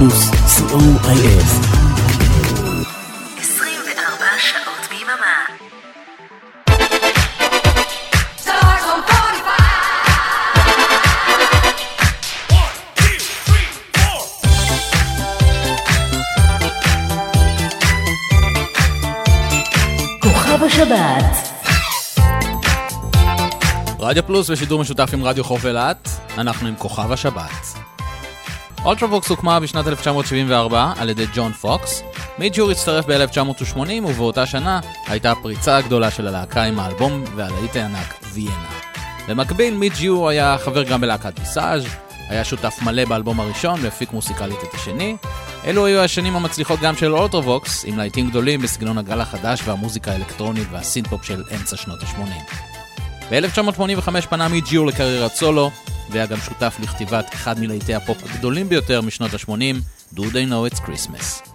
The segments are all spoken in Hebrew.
פלוס, co.il 24 שעות ביממה. כוכב השבת רדיו פלוס ושידור משותף עם רדיו חוף אילת, אנחנו עם כוכב השבת. אולטרווקס הוקמה בשנת 1974 על ידי ג'ון פוקס, מידג' יור הצטרף ב-1980 ובאותה שנה הייתה הפריצה הגדולה של הלהקה עם האלבום והלהיט הענק ויינה. במקביל מידג' יור היה חבר גם בלהקת ויסאז', היה שותף מלא באלבום הראשון והפיק מוסיקלית את השני. אלו היו השנים המצליחות גם של אולטרווקס, עם להיטים גדולים בסגנון הגל החדש והמוזיקה האלקטרונית והסינפופ של אמצע שנות ה-80. ב-1985 פנה מידג' יור לקריירת סולו, והיה גם שותף לכתיבת אחד מלהיטי הפופ הגדולים ביותר משנות ה-80, Do They Know It's Christmas.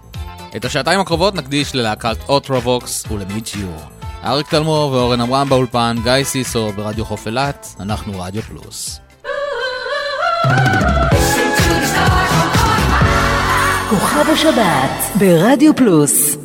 את השעתיים הקרובות נקדיש ללהקת אולטרווקס ולמידג' יור. אריק תלמור ואורן עמרם באולפן, גיא סיסו ברדיו חוף אילת, אנחנו רדיו פלוס. כוכב השבת ברדיו פלוס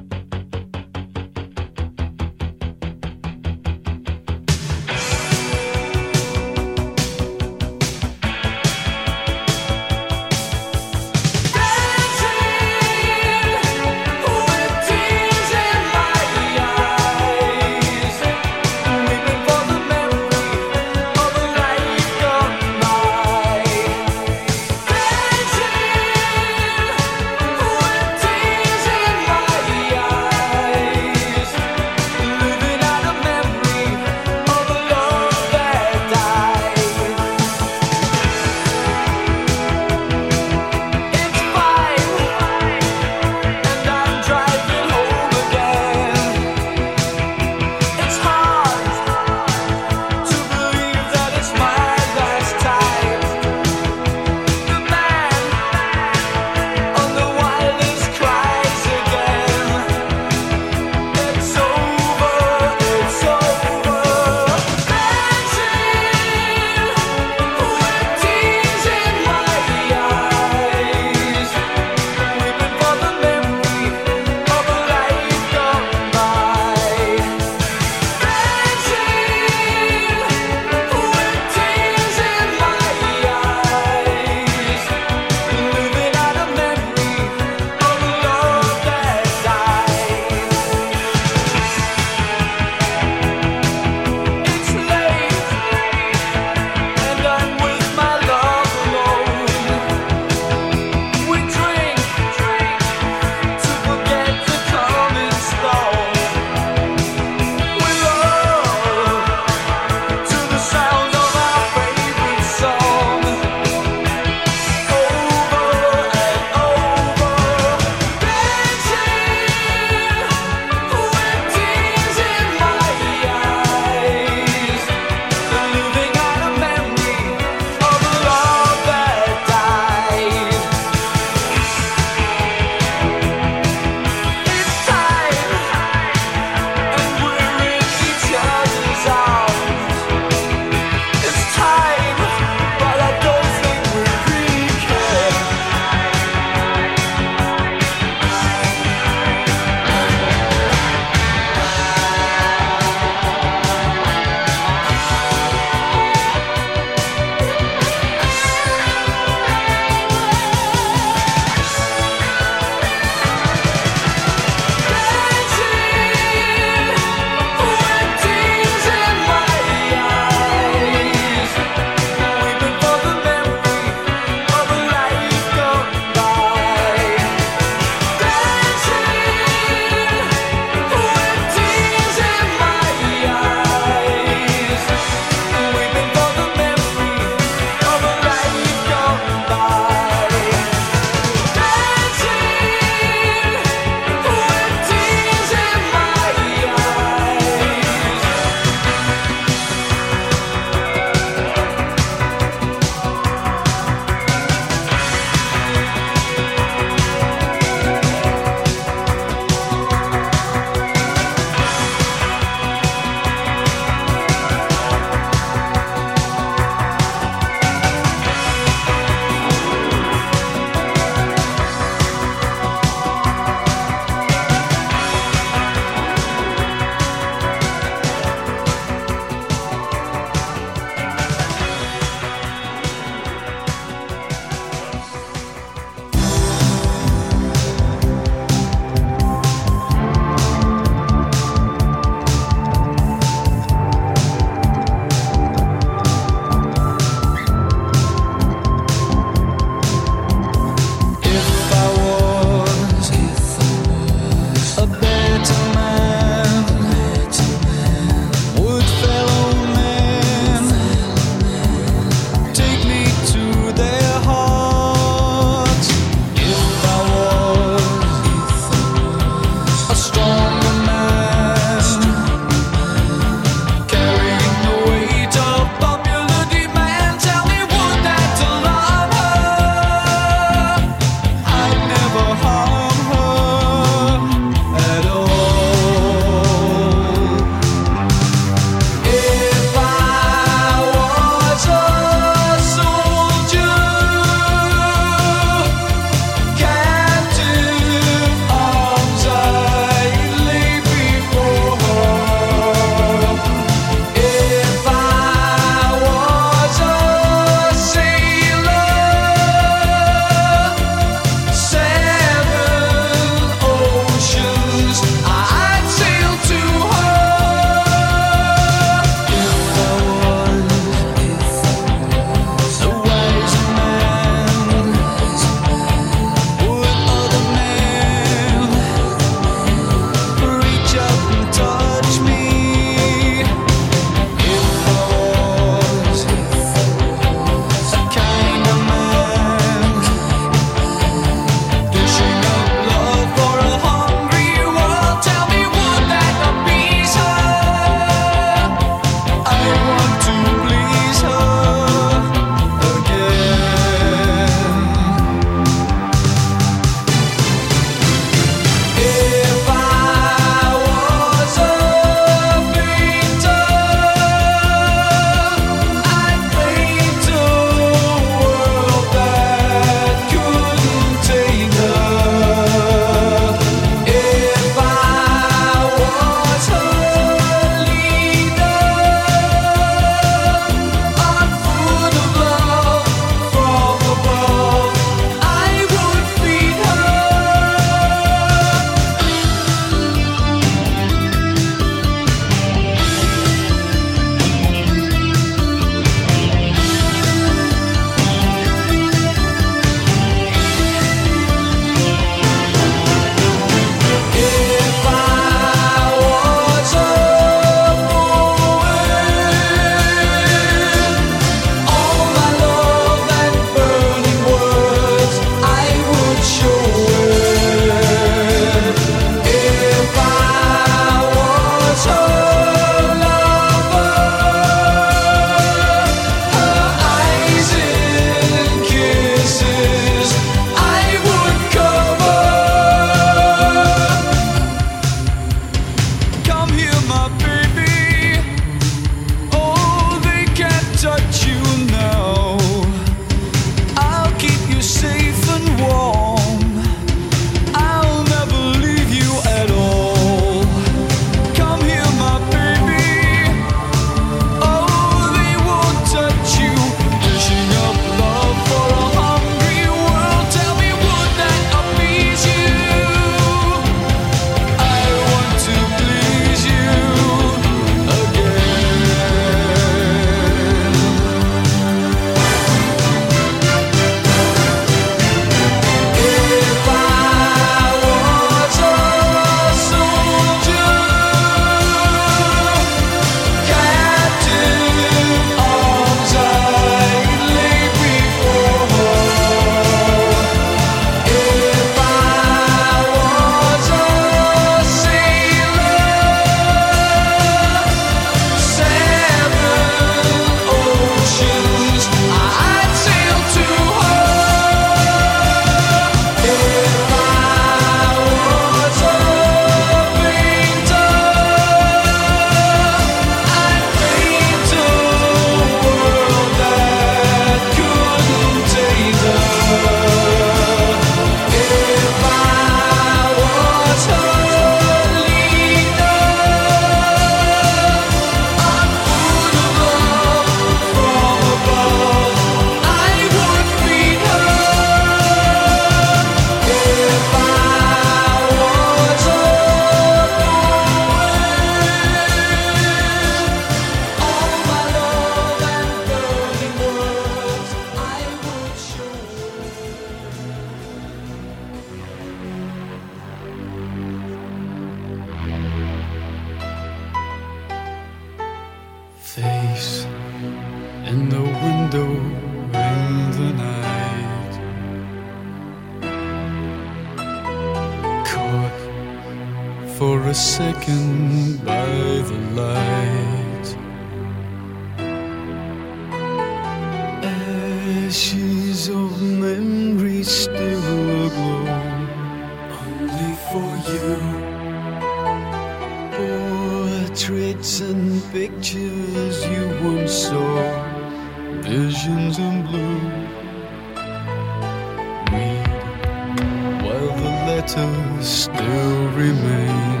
While the letters still remain,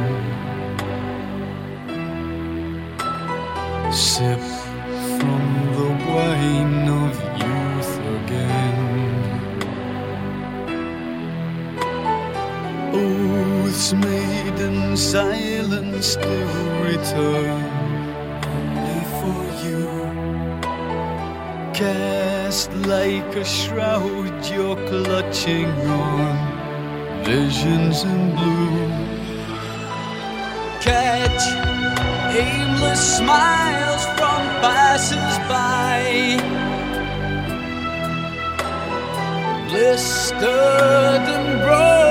sip from the wine of youth again. Oaths made in silence still return. Only for you. Can just like a shroud you're clutching on. Visions in blue. Catch aimless smiles from passers-by. Blistered and broken.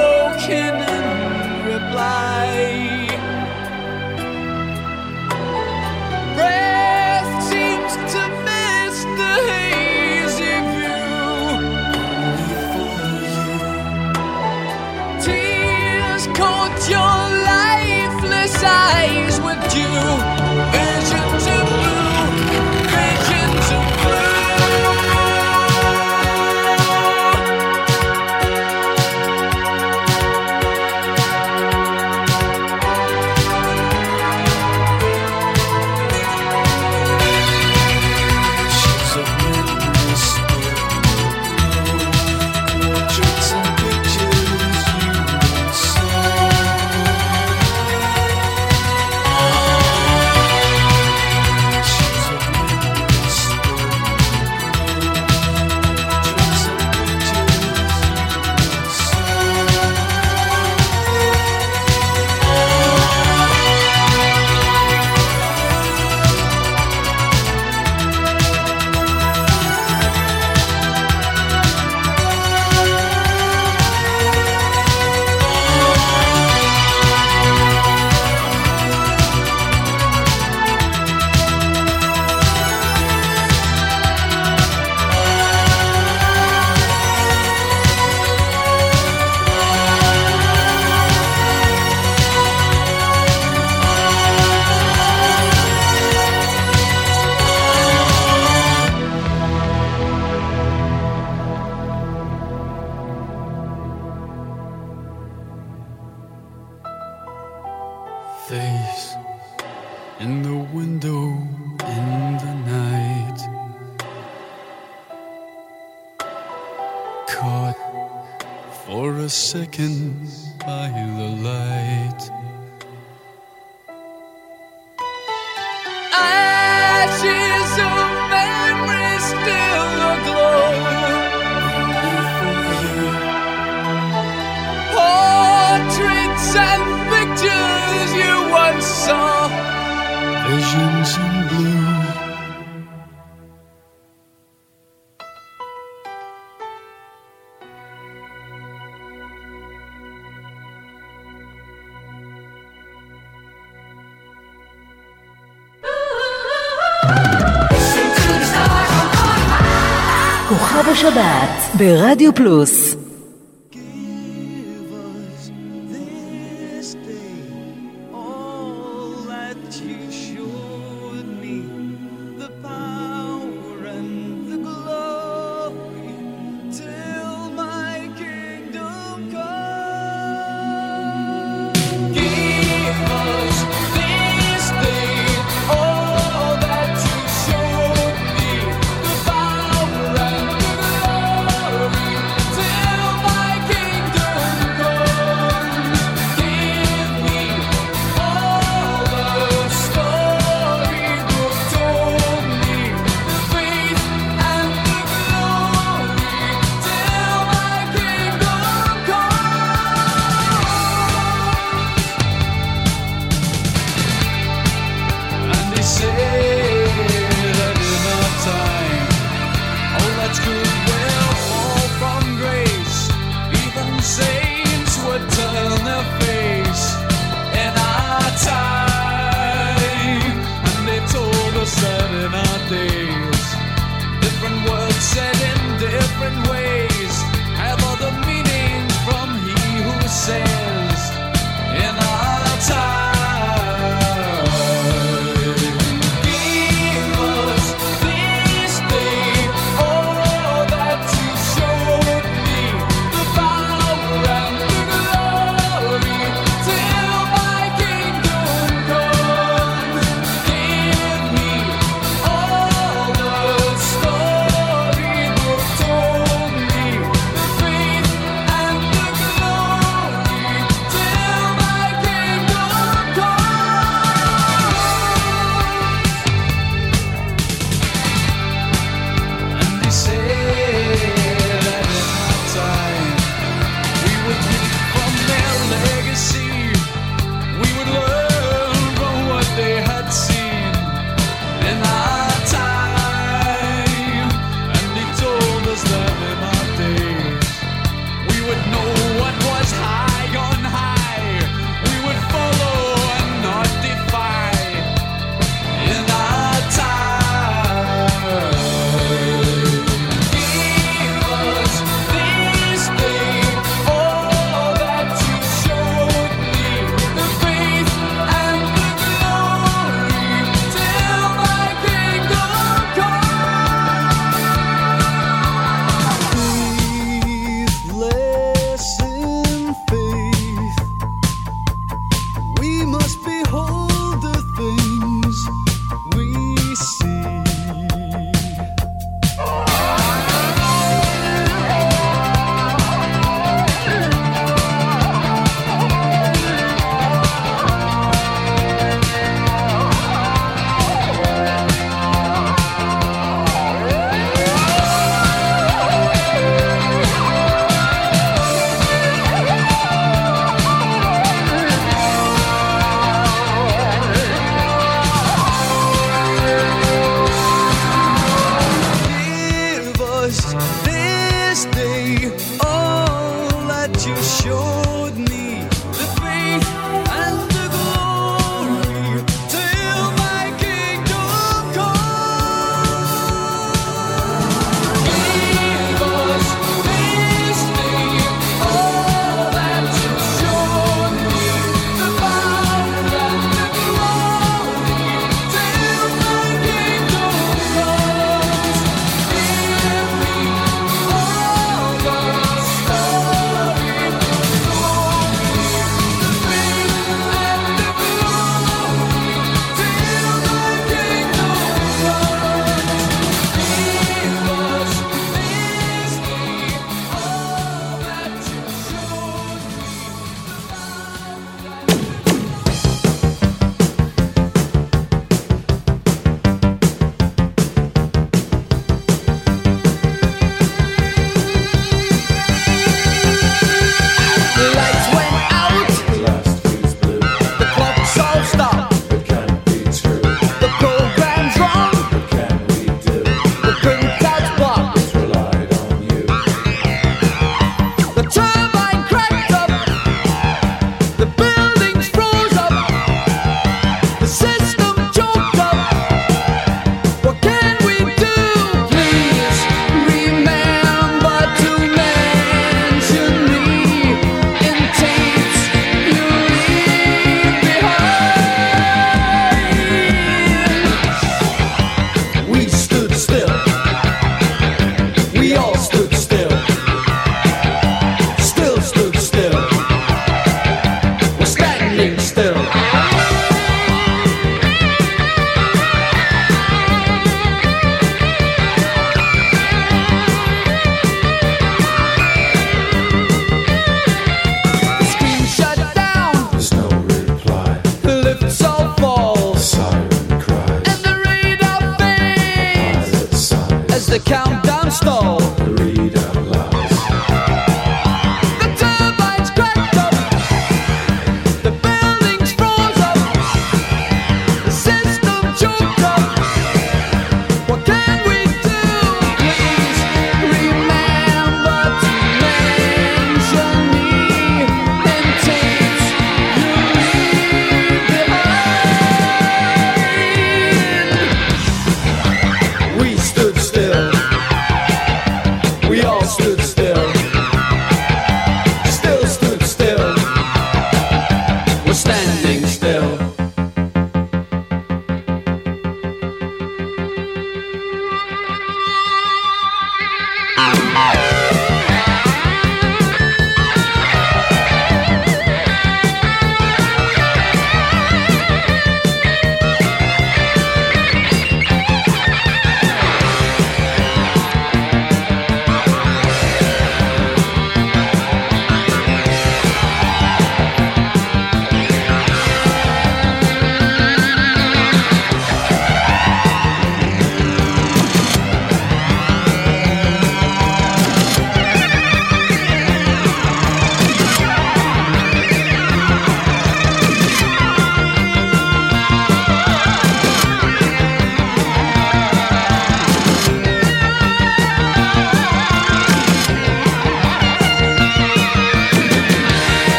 ברדיו פלוס.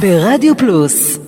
ברדיו פלוס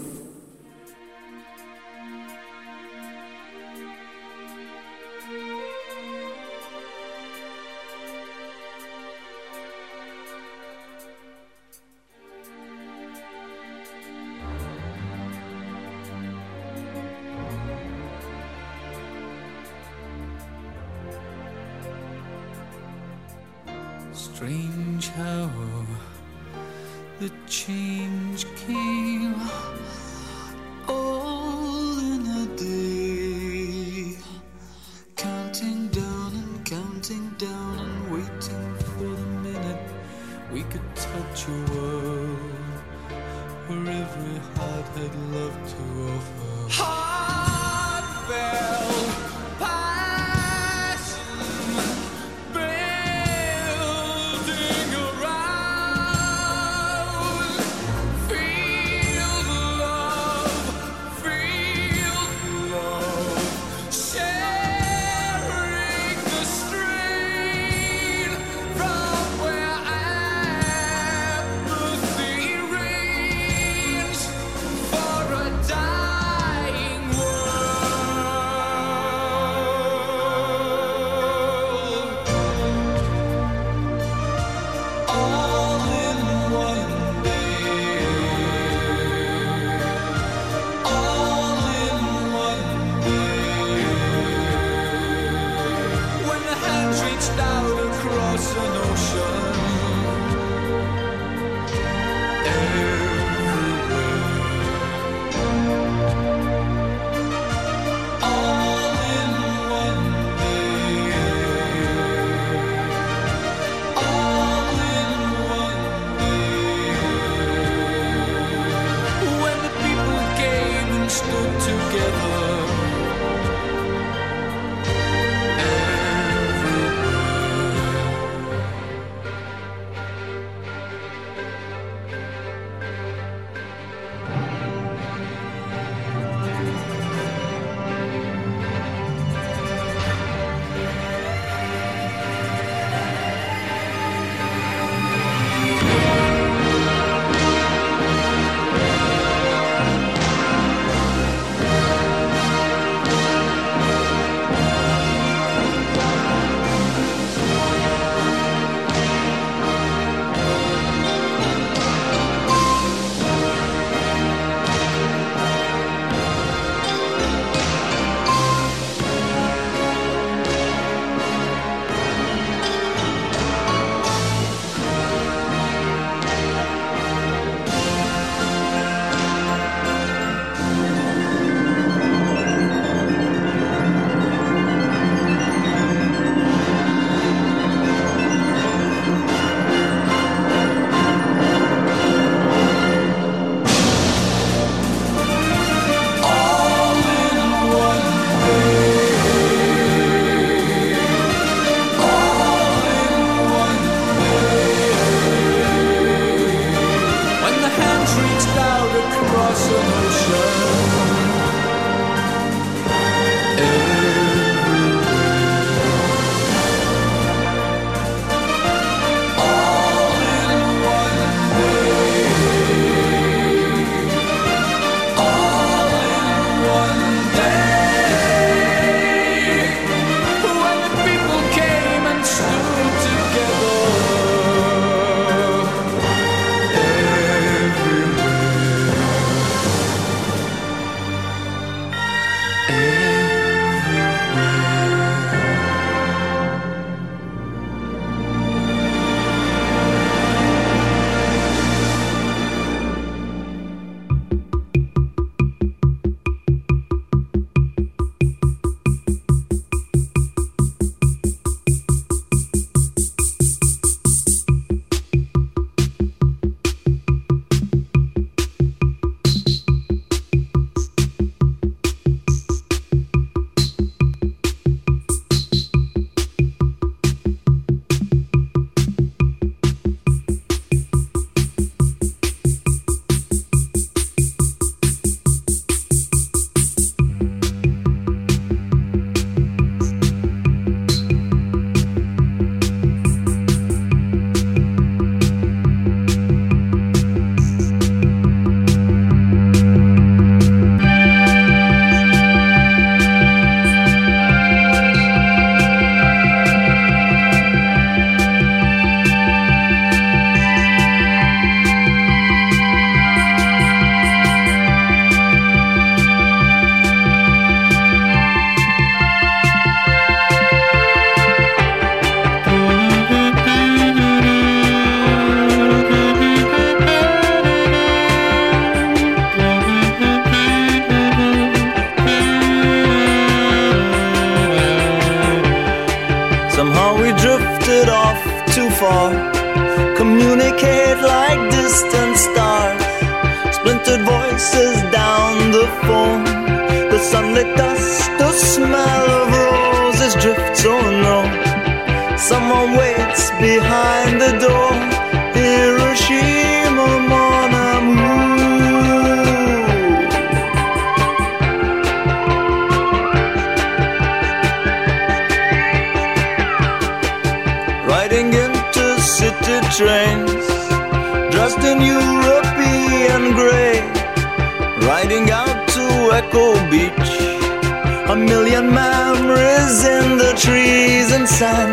散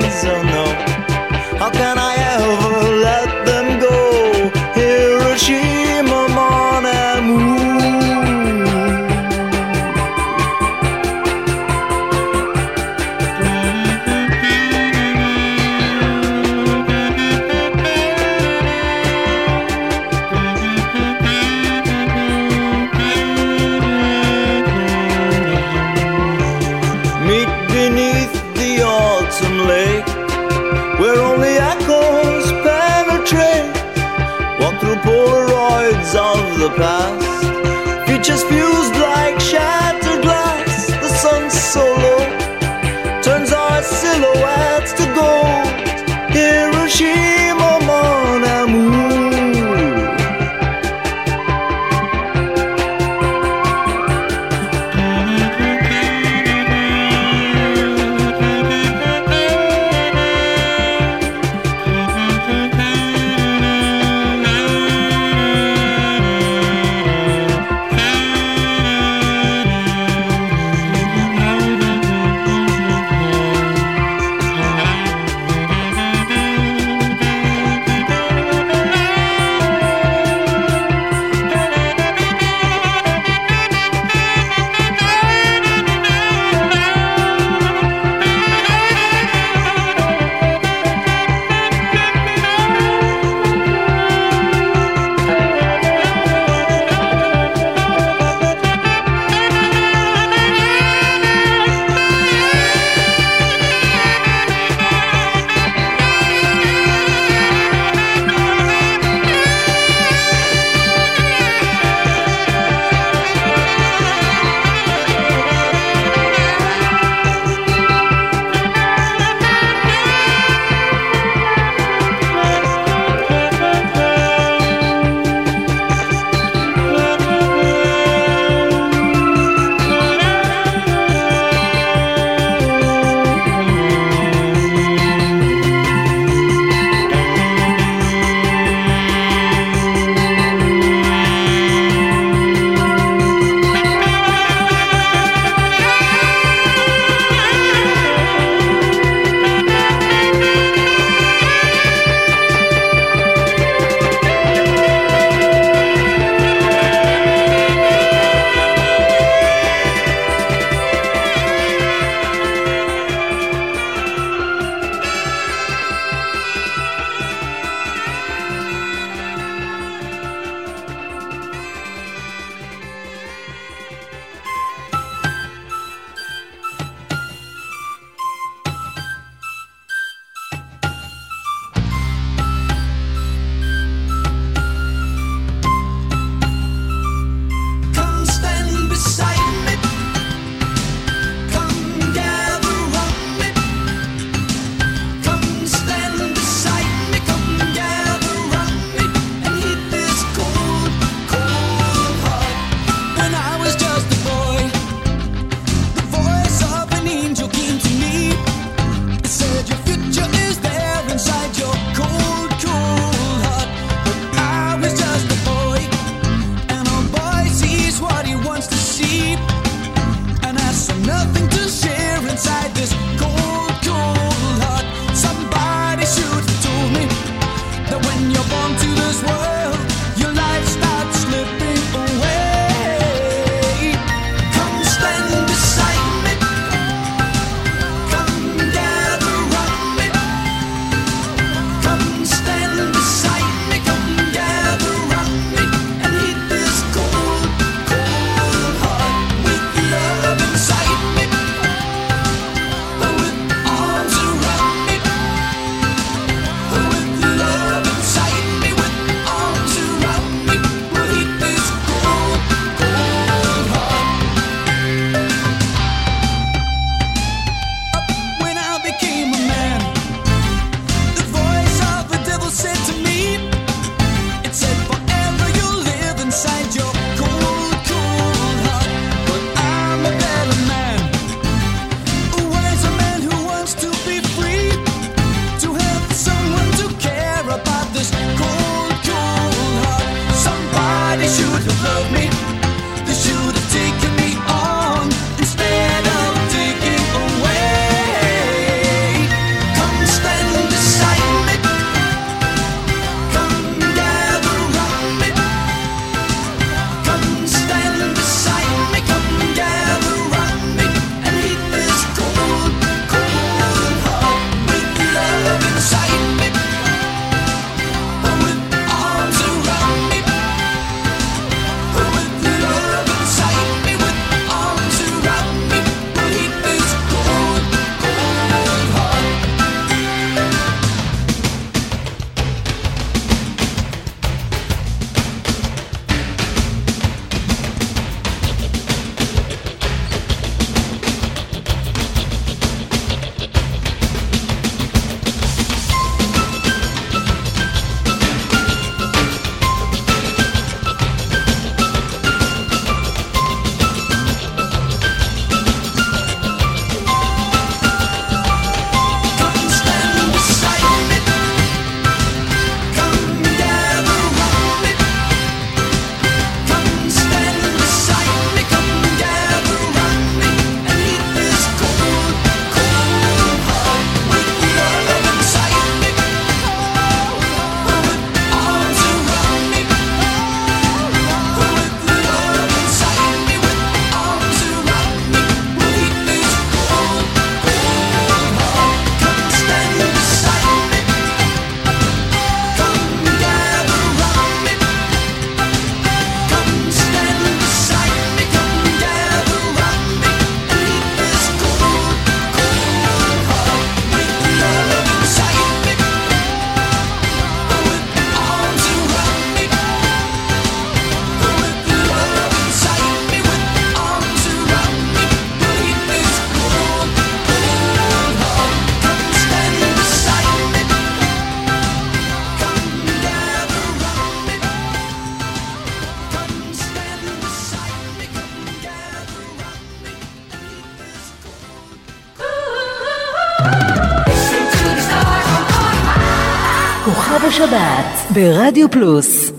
כוכב השבת ברדיו פלוס.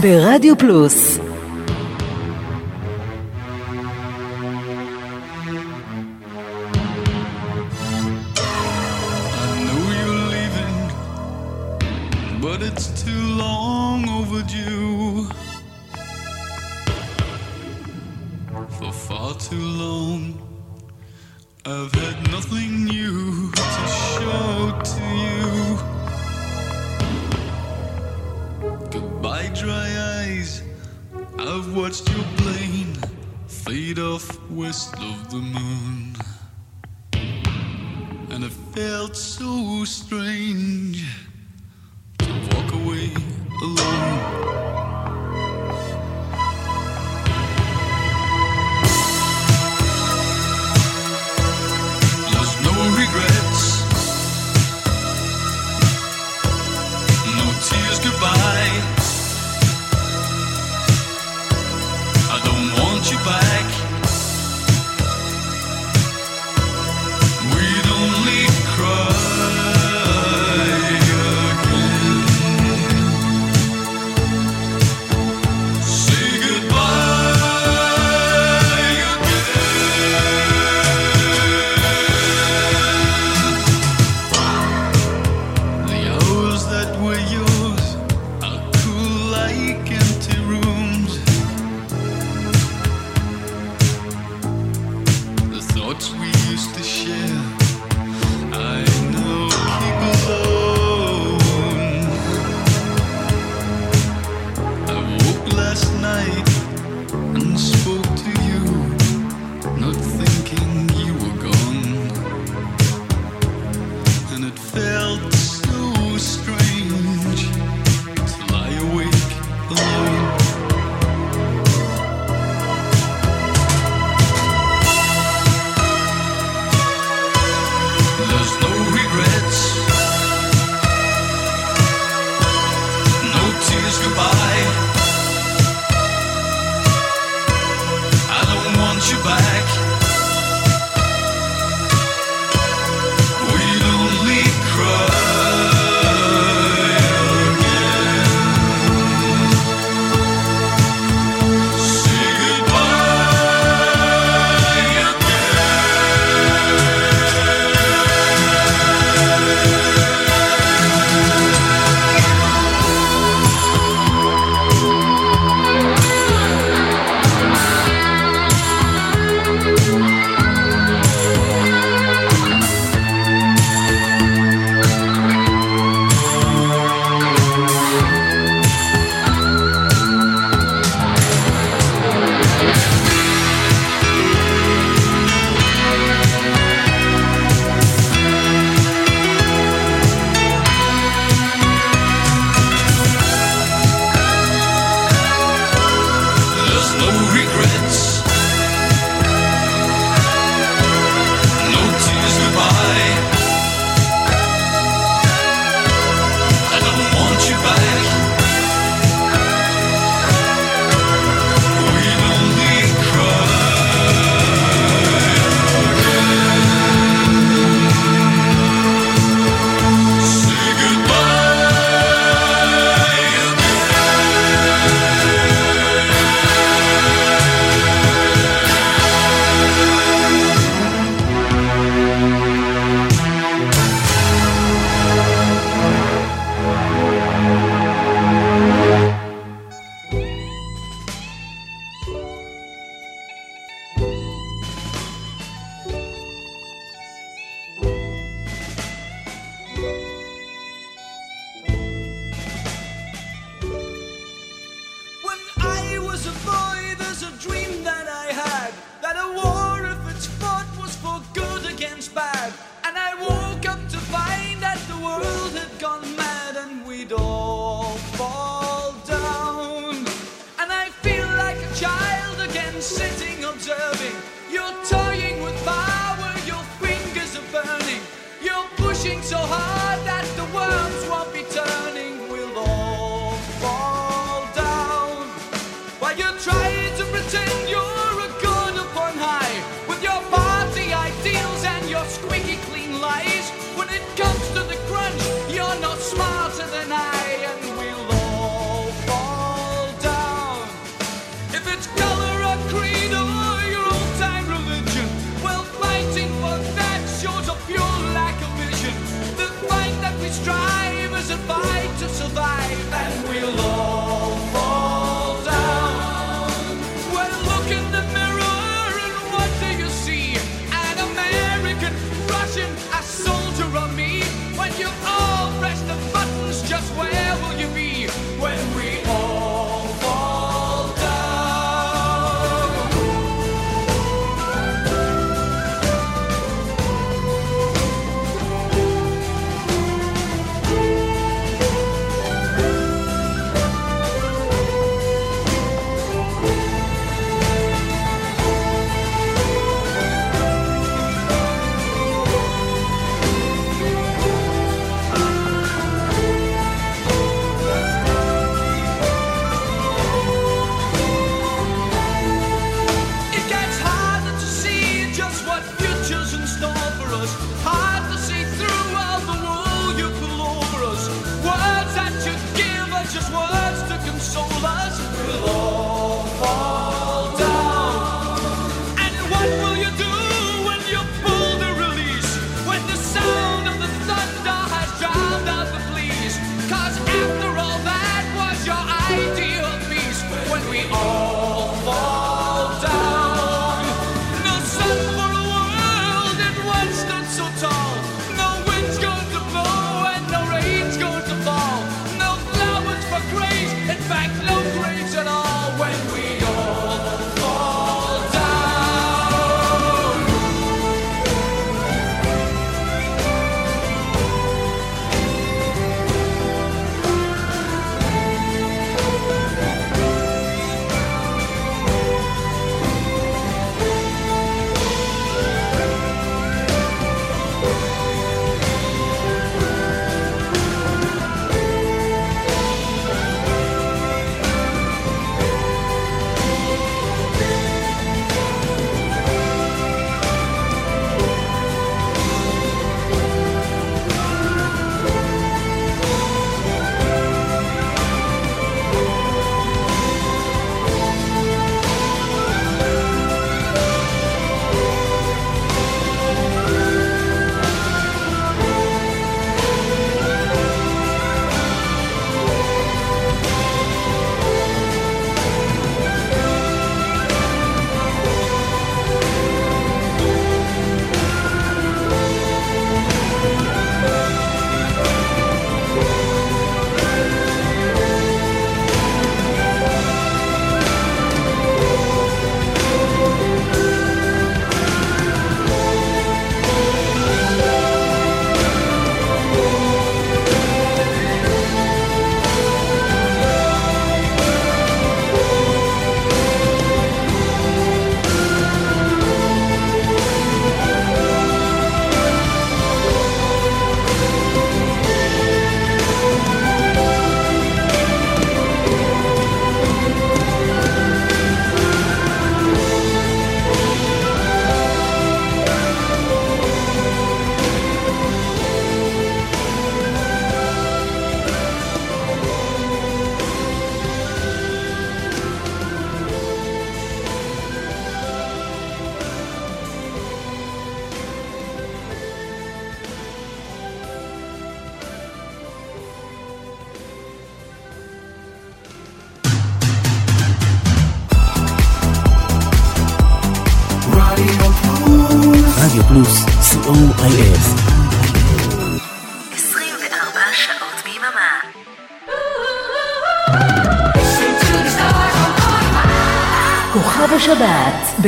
ברדיו פלוס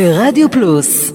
ברדיו פלוס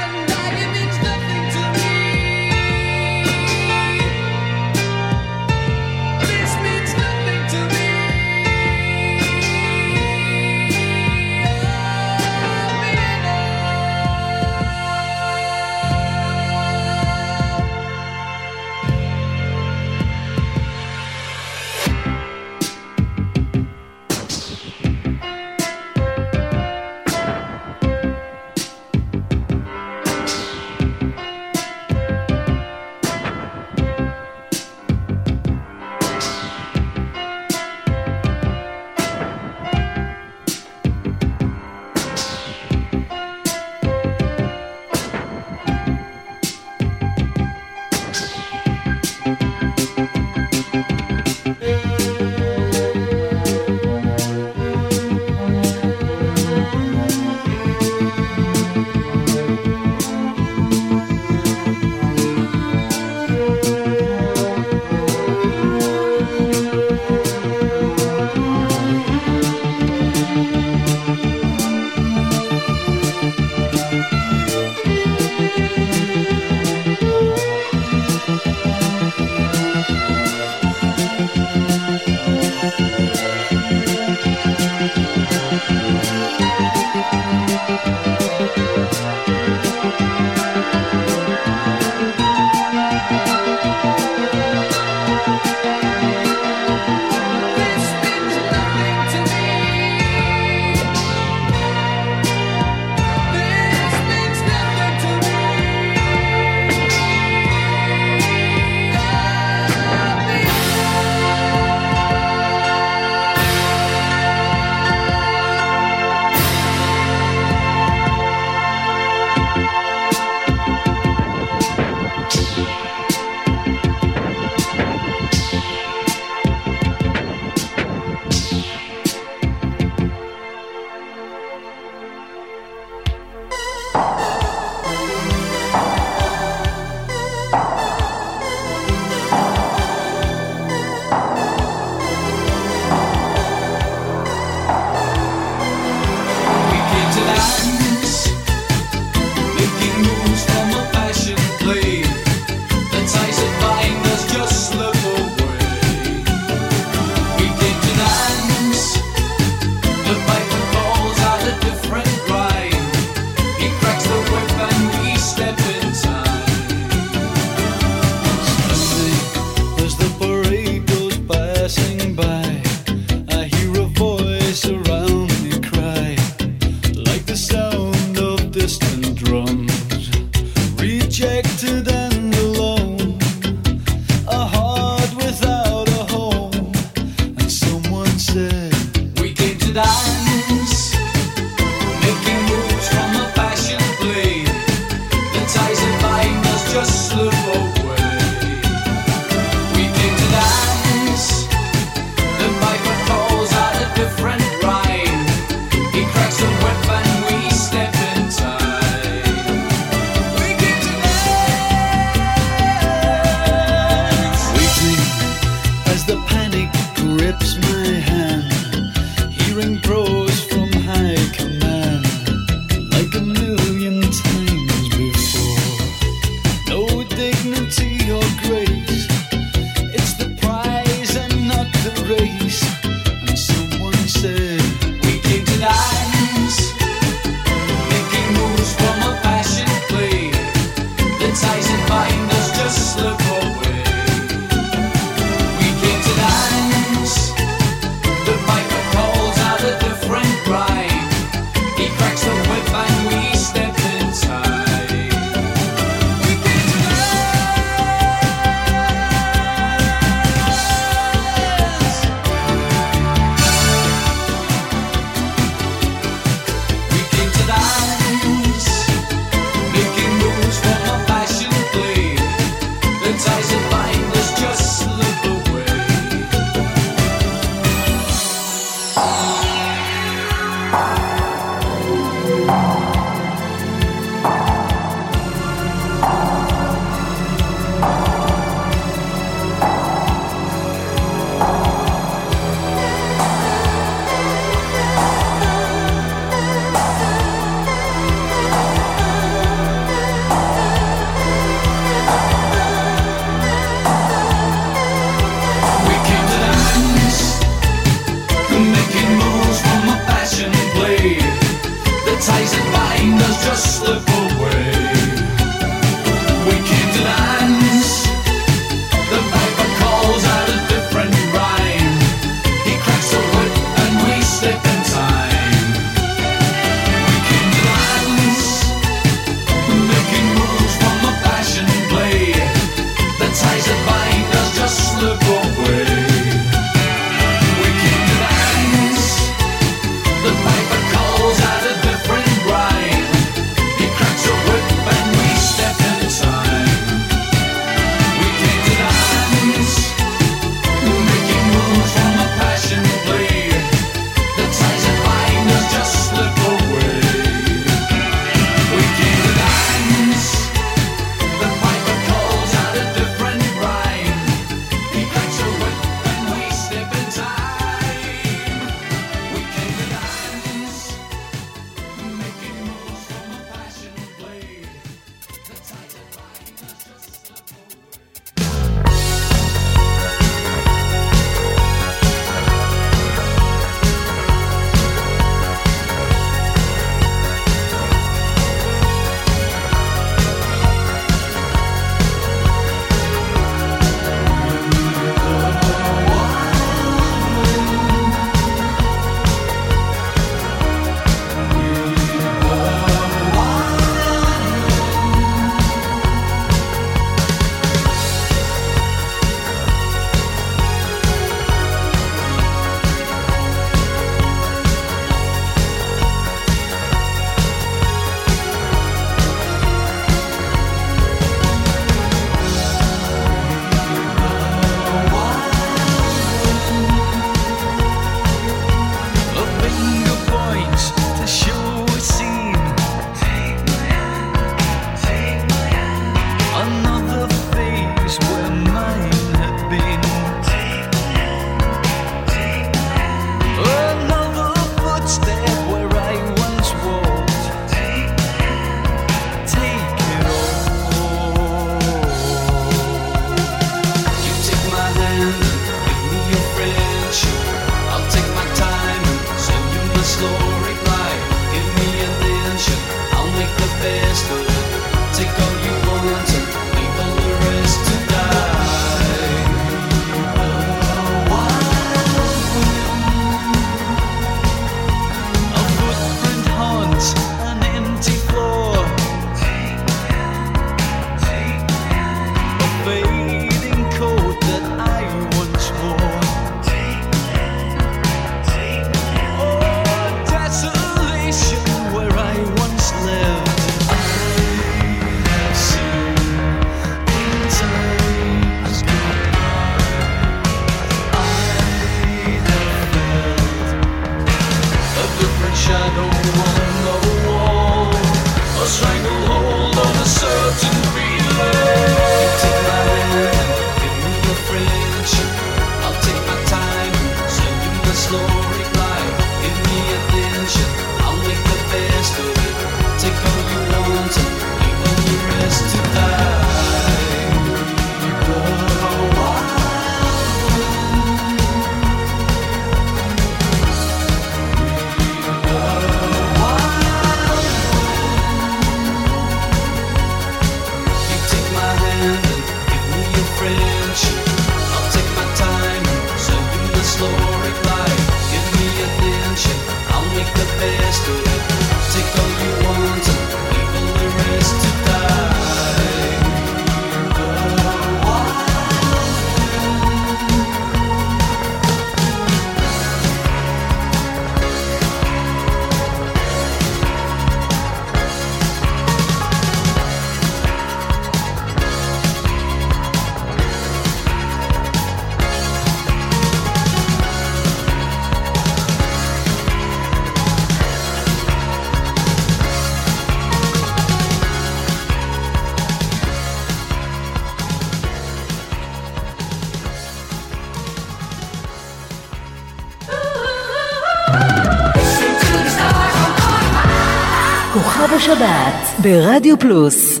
כוכב השבת ברדיו פלוס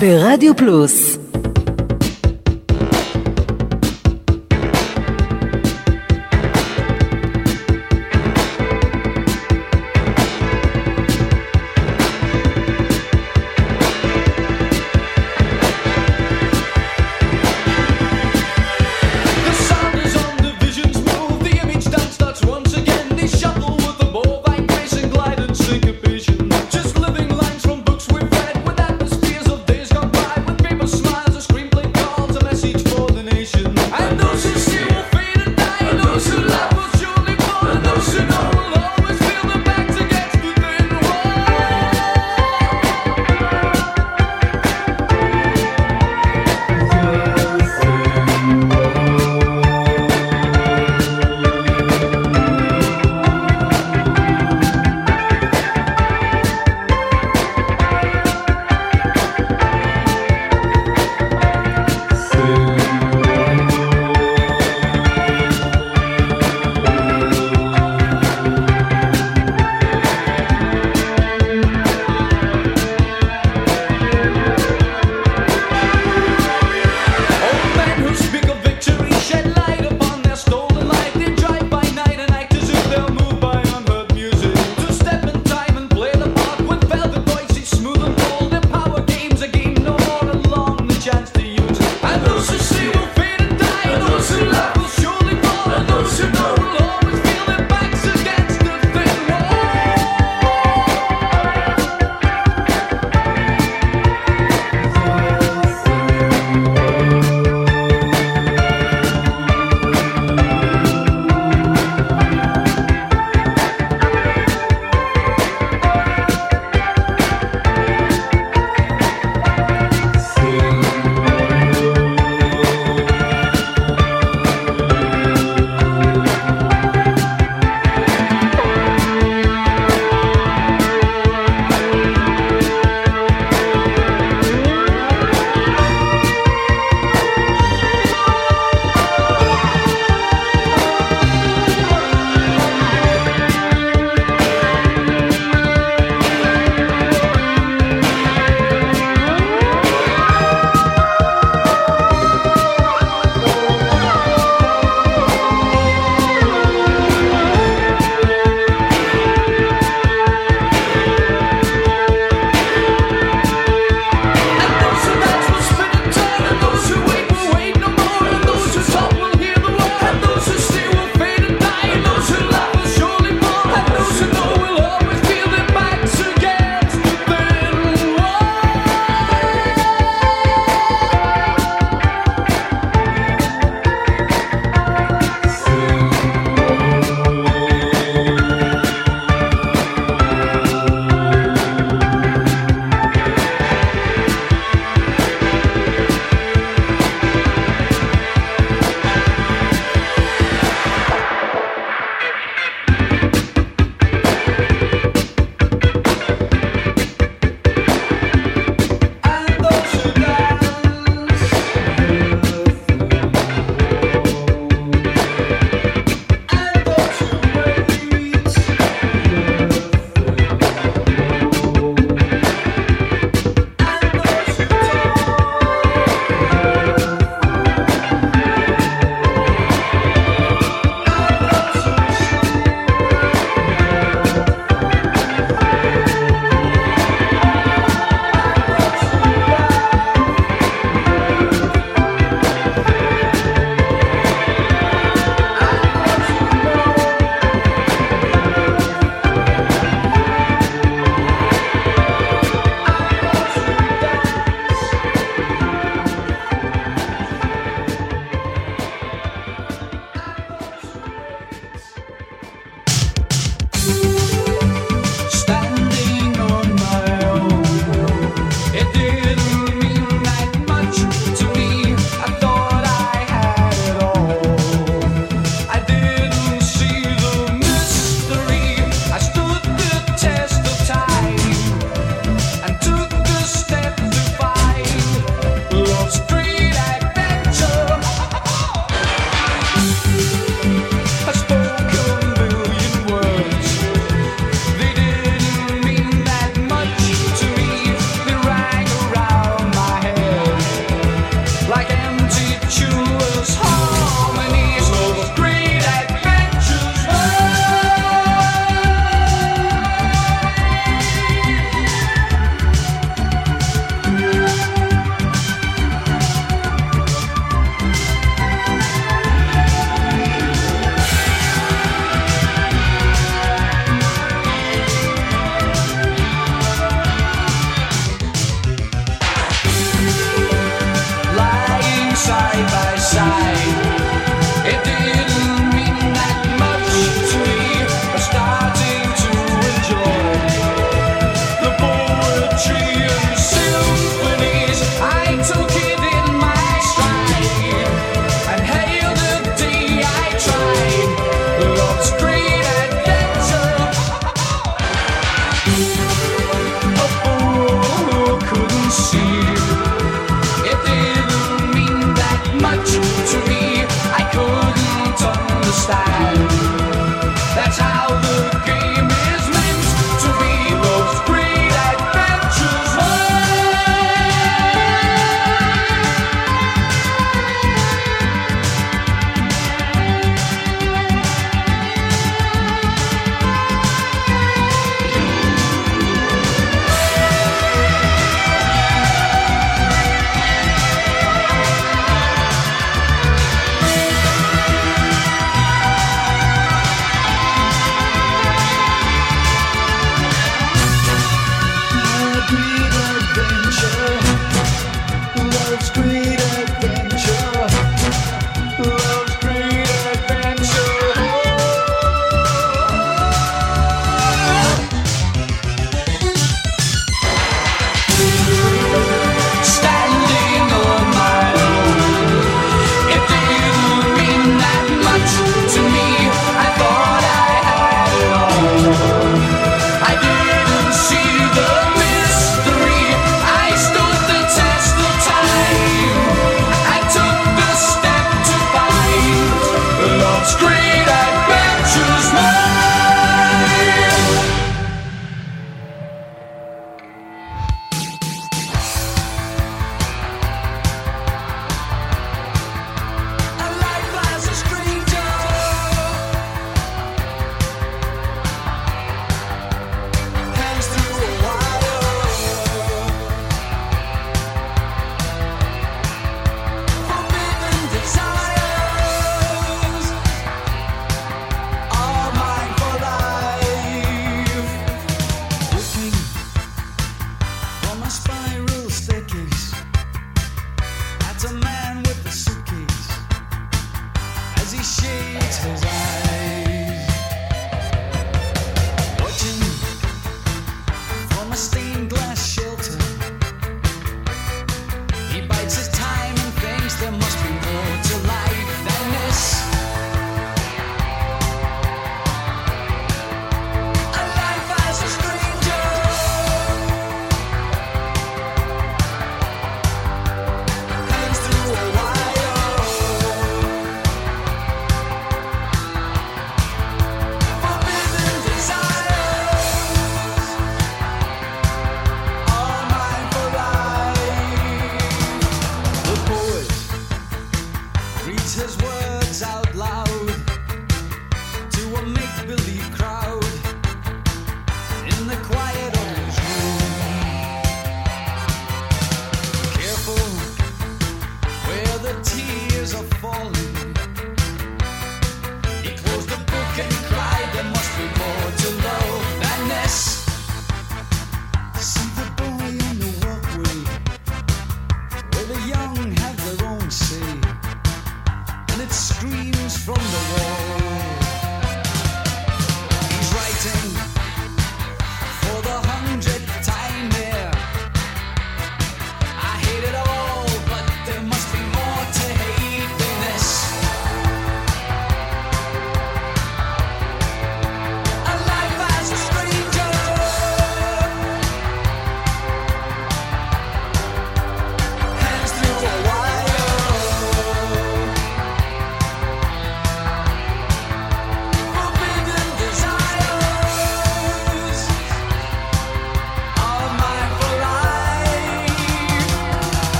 ברדיו פלוס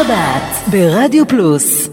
השבת ברדיו פלוס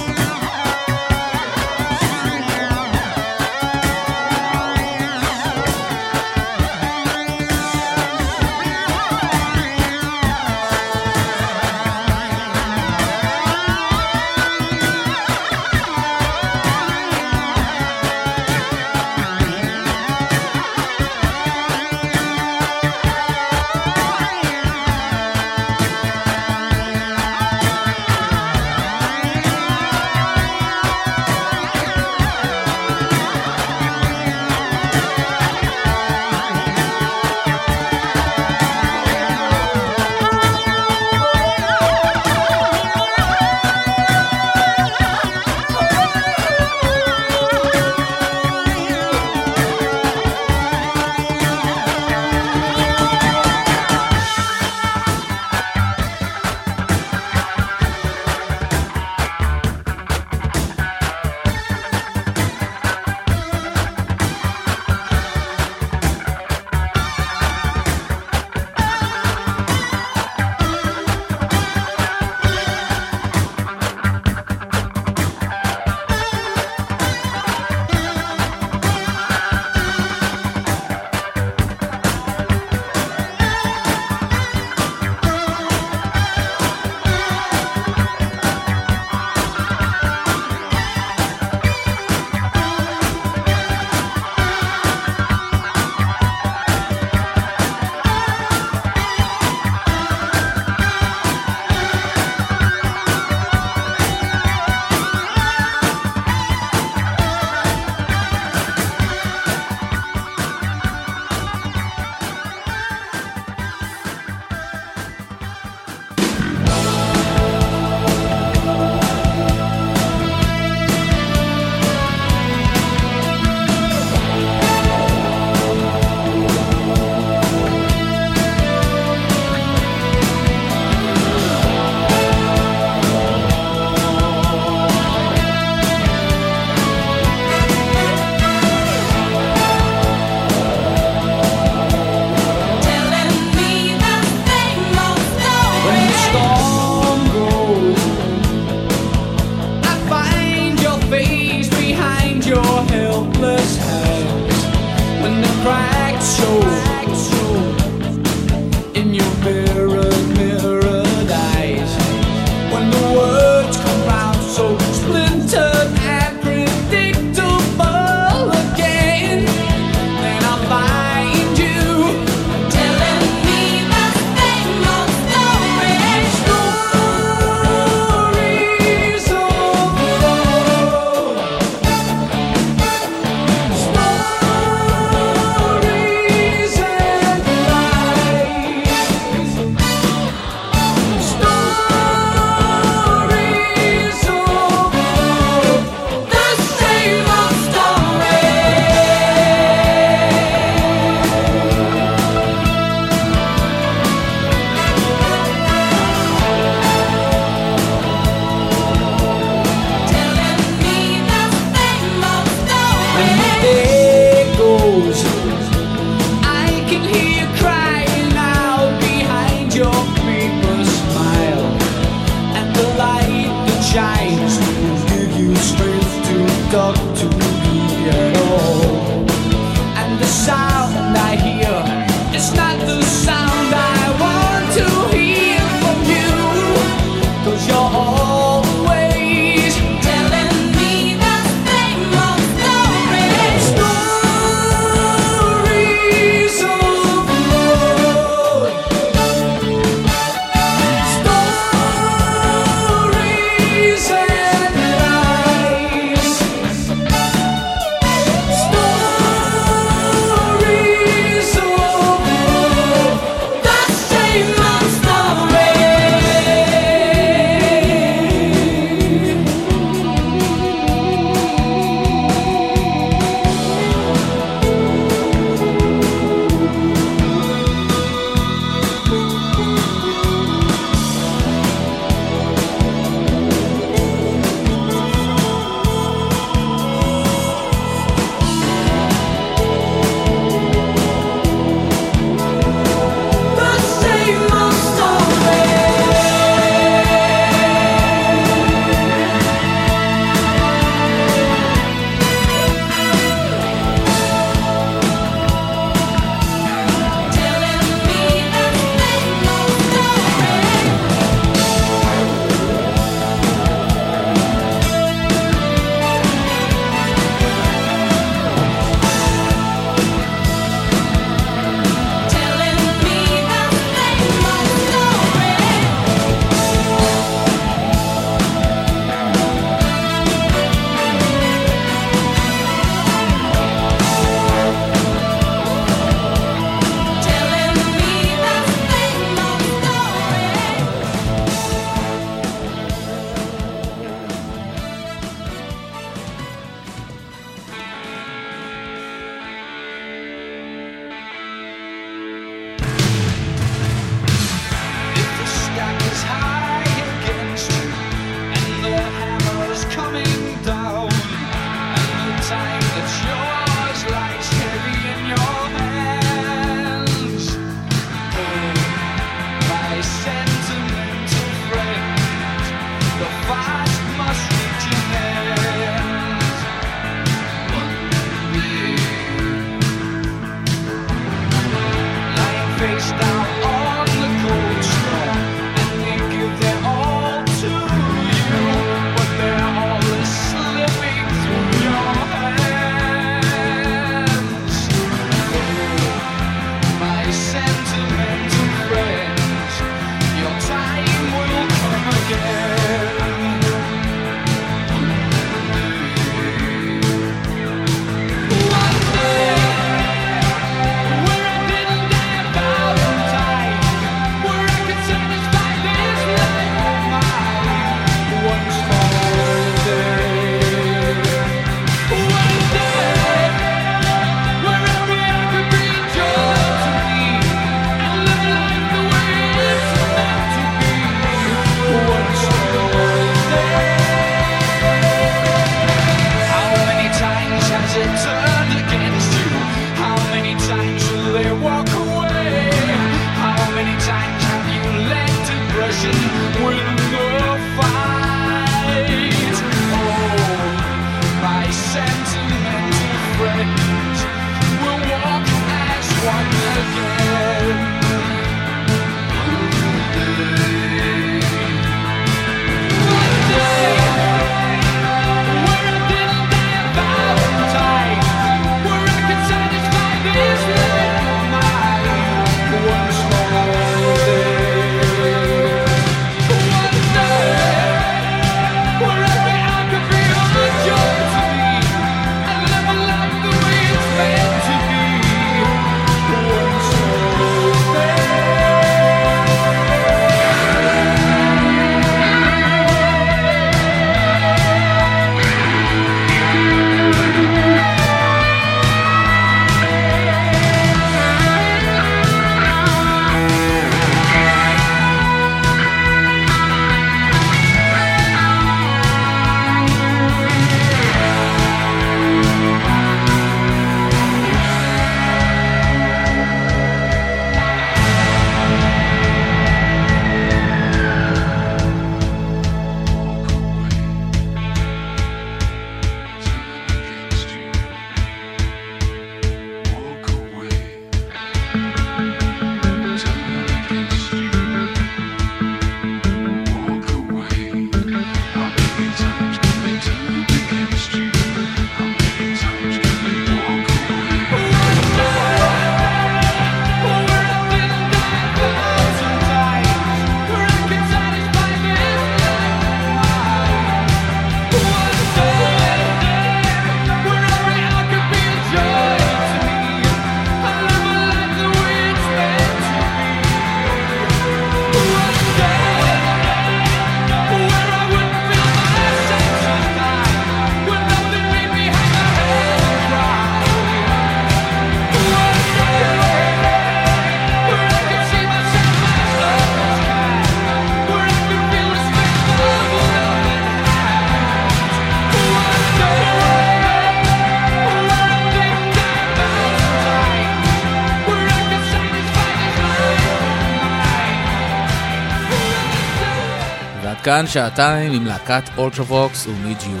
כאן שעתיים עם להקת אולטרווקס ומיד יו.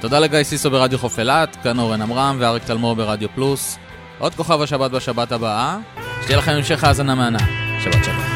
תודה לגיא סיסו ברדיו חוף אילת, כאן אורן עמרם ואריק תלמור ברדיו פלוס. עוד כוכב השבת בשבת הבאה, שתהיה לכם המשך האזנה מהנה. שבת שבת.